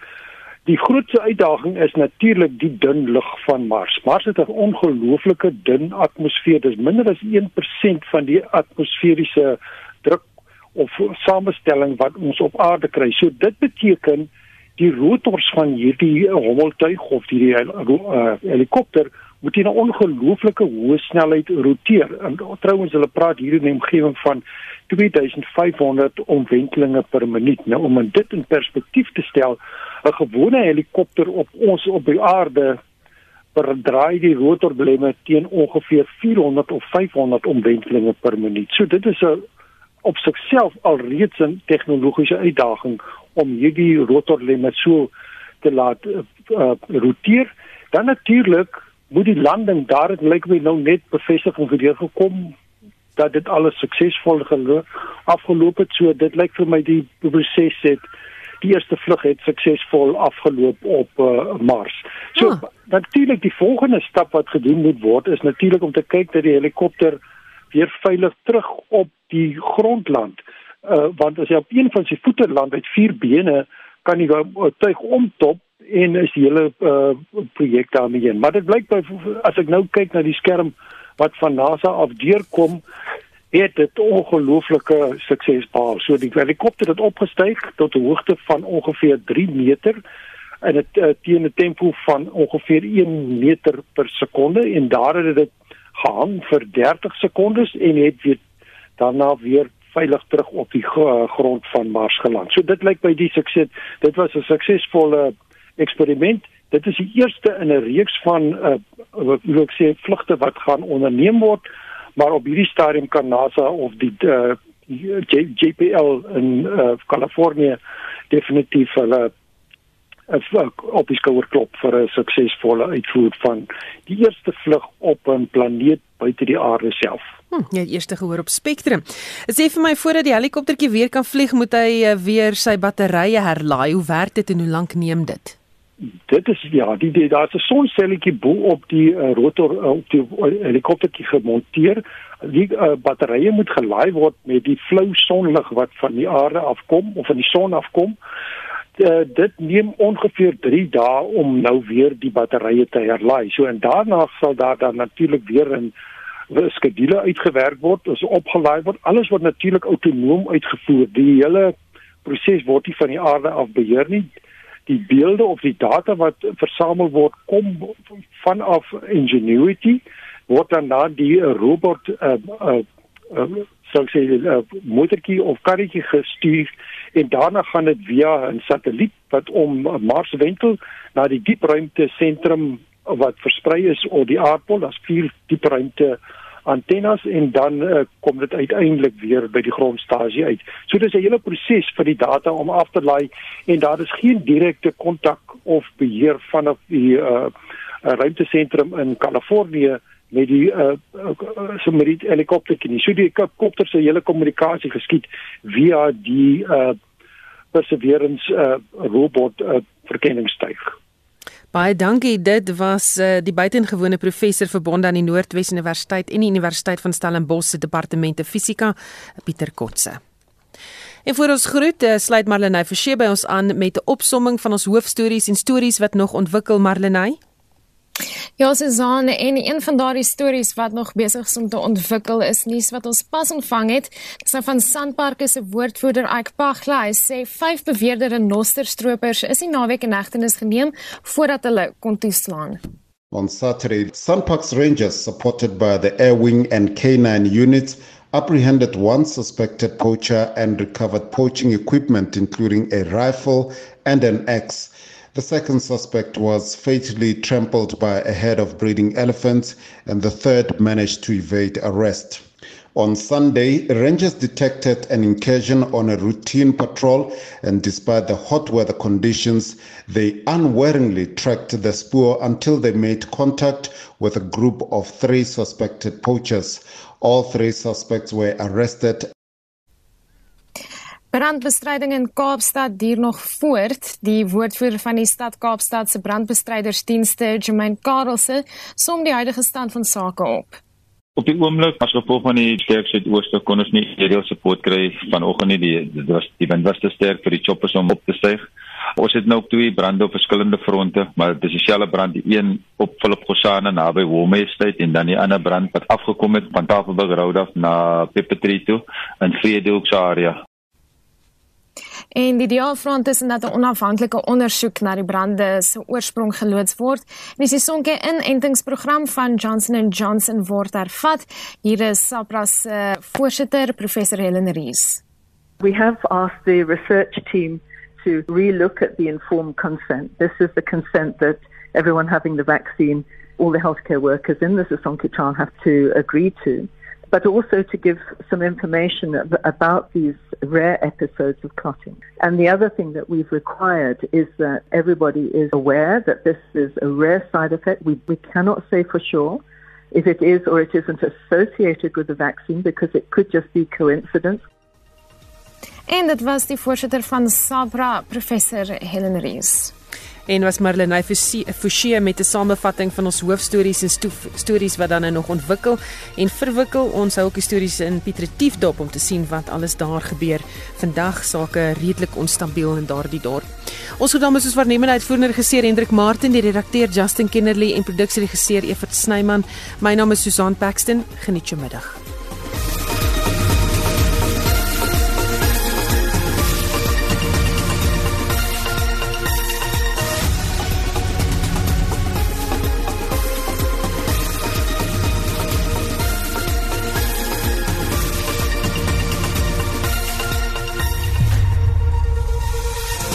Die grootste uitdaging is natuurlik die dun lug van Mars. Mars het 'n ongelooflike dun atmosfeer. Dis minder as 1% van die atmosferiese druk of samestelling wat ons op aarde kry. So dit beteken die rotors van hierdie hommeltuig of die uh, helikopter moet in 'n ongelooflike hoë snelheid roteer. En trouens hulle praat hier in 'n omgewing van 2500 omwentelinge per minuut. Nou om dit in perspektief te stel, 'n gewone helikopter op ons op die aarde verdraai die rotorblemme teen ongeveer 400 of 500 omwentelinge per minuut. So dit is 'n op sigself alreeds 'n tegnologiese uitdaging om hierdie rotorblemme so te laat uh, roteer. Dan natuurlik moet die landing daar het lyk my nou net bevestiging gedeel gekom dat dit alles suksesvol afgeloop het. So dit lyk vir my die proses het die eerste vlug het suksesvol afgeloop op uh, Mars. So ah. natuurlik die volgende stap wat gedoen moet word is natuurlik om te kyk dat die helikopter weer veilig terug op die grond land. Uh, want as jy op een van sy voete land met vier bene kan jy tuig omtop en is die hele uh, projek daarmee heen. Maar dit blyk by as ek nou kyk na die skerm wat van NASA af deurkom, het dit ongelooflike sukses behaal. So die helikopter het opgestyg tot 'n hoogte van ongeveer 3 meter en dit uh, teen 'n tempo van ongeveer 1 meter per sekonde en daar het dit gehang vir 30 sekondes en het weer daarna weer veilig terug op die grond van Mars geland. So dit lyk by die sukses. Dit was 'n suksesvolle eksperiment. Dit is die eerste in 'n reeks van uh, wat ek sê vlugte wat gaan onderneem word maar op hierdie stadium kan NASA of die uh, J, JPL in uh, Kalifornië definitief hulle uh, op die skouer klop vir 'n suksesvolle uitvoer van die eerste vlug op 'n planeet buite die aarde self. Hm, ja, eerste gehoor op Spectrum. Sê vir my voordat die helikoptertjie weer kan vlieg, moet hy weer sy batterye herlaai. Hoe werk dit en hoe lank neem dit? Dit is ja, die, die daar's 'n sonselletjie bo op die uh, rotor uh, op die helikoptertjie gemonteer. Die uh, batterye moet gelaai word met die flou sonlig wat van die aarde afkom of van die son afkom. Uh, dit neem ongeveer 3 dae om nou weer die batterye te herlaai. So en daarna sal daar dan natuurlik weer 'n skedule uitgewerk word, is opgelaai word. Alles word natuurlik autonoom uitgevoer. Die hele proses word nie van die aarde af beheer nie die beelde of die data wat versamel word kom vanaf Ingenuity word dan na die robot uh, uh, uh, sou sê uh, motortjie of karretjie gestuur en daarna gaan dit via 'n satelliet wat om Mars wentel na die diepruimte sentrum wat versprei is oor die aardbol daar's vier diepruimte antennes en dan uh, kom dit uiteindelik weer by die grondstasie uit. So dis 'n hele proses vir die data om af te laai en daar is geen direkte kontak of beheer vanaf die uh, ruimtesentrum in Kalifornië met die uh, so met die helikoptertjie. So die helikopter se hele kommunikasie geskied via die uh, Perseverance uh, robot uh, verkenningstuig. Baie dankie. Dit was uh, die buitengewone professor verbonde aan die Noordwes Universiteit en die Universiteit van Stellenbosch se departemente fisika, Pieter Kotse. En vir ons groet, uh, sluit Marlenae Forsie by ons aan met 'n opsomming van ons hoofstories en stories wat nog ontwikkel Marlenae. Ja, Susanne, en een van daardie stories wat nog besig is om te ontwikkel is nuus wat ons pas ontvang het. Dis nou van Sandparke se woordvoerder Ike Pagla. Hy sê vyf beweerde renosterstropers is in naweek in hegtenis geneem voordat hulle kon toeslaan. On Saturday, Sandparks Rangers supported by the Air Wing and K9 units apprehended one suspected poacher and recovered poaching equipment including a rifle and an axe. The second suspect was fatally trampled by a herd of breeding elephants, and the third managed to evade arrest. On Sunday, rangers detected an incursion on a routine patrol, and despite the hot weather conditions, they unwaringly tracked the spoor until they made contact with a group of three suspected poachers. All three suspects were arrested Brandbestryding in Kaapstad duur nog voort. Die woordvoerder van die stad Kaapstad se brandbestrydersdienste, Jermaine Karelse, som die huidige stand van sake op. Op die oomblik, as gevolg van die sterk suidooste kon ons nie aerial support kry vanoggend nie. Die dit was die wind was te sterk vir die choppers om op te styg. Ons het nou twee brande op verskillende fronte, maar dit is dieselfde brand, die een op Philip Gosana naby Womeestyd en dan die ander brand wat afgekom het van Tafelberg Road af na Peppetree toe in Vredehoek se area. En die diafront is dat 'n onafhanklike ondersoek na die brande se oorsprong geloods word. En die sonke inentingsprogram van Johnson & Johnson word hervat. Hier is SAPRA se voorsitter, professor Helen Rees. We have asked the research team to relook at the informed consent. This is the consent that everyone having the vaccine, all the healthcare workers in the Sasonki trial have to agree to. But also to give some information about these rare episodes of clotting. And the other thing that we've required is that everybody is aware that this is a rare side effect. We, we cannot say for sure if it is or it isn't associated with the vaccine because it could just be coincidence. En dit was die voorsitter van SABRA, professor Helen Rees. En was Marlenae Forsie met 'n samevatting van ons hoofstories en stories wat dan nou nog ontwikkel en verwikkel. Ons hou ook stories in Pietretief dop om te sien wat alles daar gebeur. Vandag sake redelik onstabiel in daardie dorp. Ons het dan soos waarnemende uitvoerende regisseur Hendrik Martin, die redakteur Justin Kennerly en produksieregisseur Evert Snyman. My naam is Susan Paxton. Geniet jou middag.